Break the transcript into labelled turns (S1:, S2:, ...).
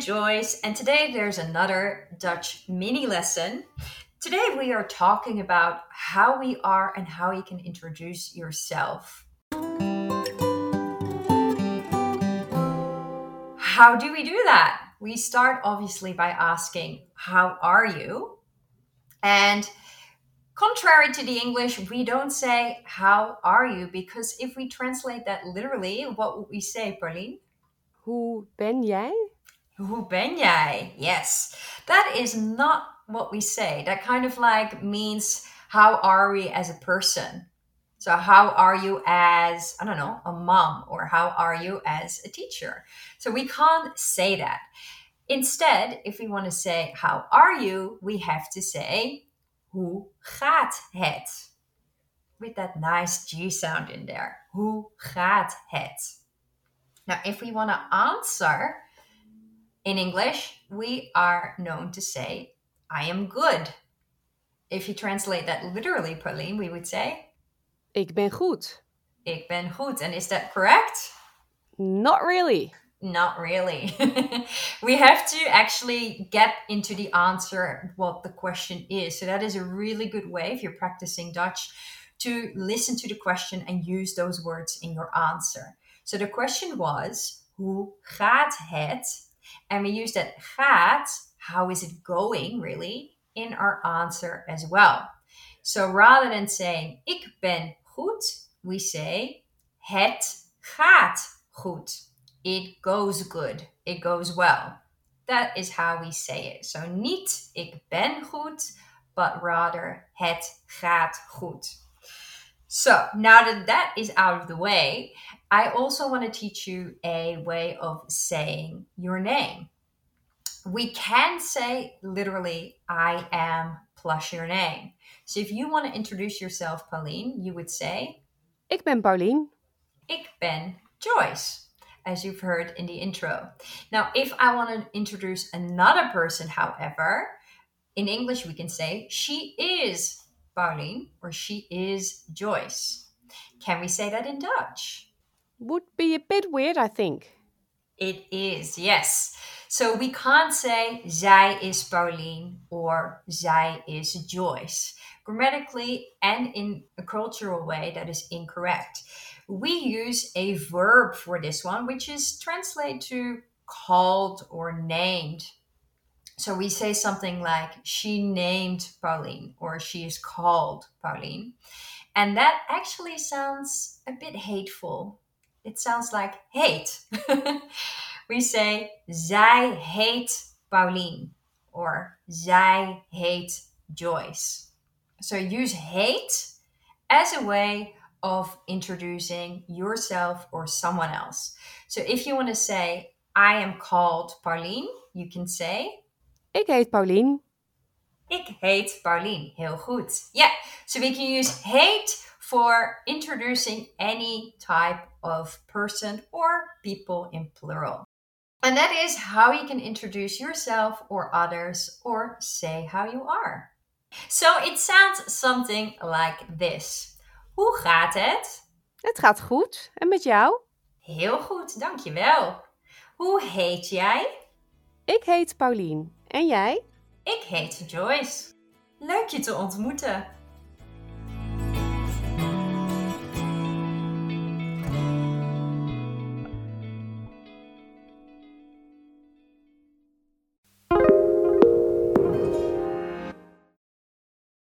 S1: Joyce, and today there's another Dutch mini lesson. Today we are talking about how we are and how you can introduce yourself. How do we do that? We start obviously by asking, How are you? And contrary to the English, we don't say, How are you? Because if we translate that literally, what would we say, Pauline?
S2: Hoe ben jij?
S1: Hoe ben jij? Yes. That is not what we say. That kind of like means how are we as a person? So how are you as, I don't know, a mom or how are you as a teacher? So we can't say that. Instead, if we want to say how are you, we have to say hoe gaat het? With that nice G sound in there. Hoe gaat het? Now, if we want to answer in English, we are known to say, I am good. If you translate that literally, Pauline, we would say,
S2: Ik ben goed.
S1: Ik ben goed. And is that correct?
S2: Not really.
S1: Not really. we have to actually get into the answer what the question is. So that is a really good way if you're practicing Dutch to listen to the question and use those words in your answer. So the question was, hoe gaat het? And we use that gaat, how is it going really, in our answer as well. So rather than saying ik ben goed, we say het gaat goed. It goes good. It goes well. That is how we say it. So niet ik ben goed, but rather het gaat goed. So now that that is out of the way, I also want to teach you a way of saying your name. We can say literally, I am plus your name. So if you want to introduce yourself, Pauline, you would say,
S2: Ik ben Paulien.
S1: Ik ben Joyce, as you've heard in the intro. Now, if I want to introduce another person, however, in English we can say, She is Pauline or She is Joyce. Can we say that in Dutch?
S2: Would be a bit weird, I think.
S1: It is, yes. So we can't say zij is Pauline or zij is Joyce. Grammatically and in a cultural way, that is incorrect. We use a verb for this one, which is translated to called or named. So we say something like she named Pauline or she is called Pauline. And that actually sounds a bit hateful. It sounds like hate. we say zij heet Pauline or zij heet Joyce. So use hate as a way of introducing yourself or someone else. So if you want to say, I am called Pauline, you can say,
S2: Ik heet Paulien.
S1: Ik heet Pauline. Heel goed. Yeah, so we can use hate for introducing any type of person or people in plural. And that is how you can introduce yourself or others or say how you are. So it sounds something like this. Hoe gaat het?
S2: Het gaat goed. En met jou?
S1: Heel goed, dankjewel. Hoe heet jij?
S2: Ik heet Paulien. En jij?
S1: Ik heet Joyce. Leuk je te ontmoeten.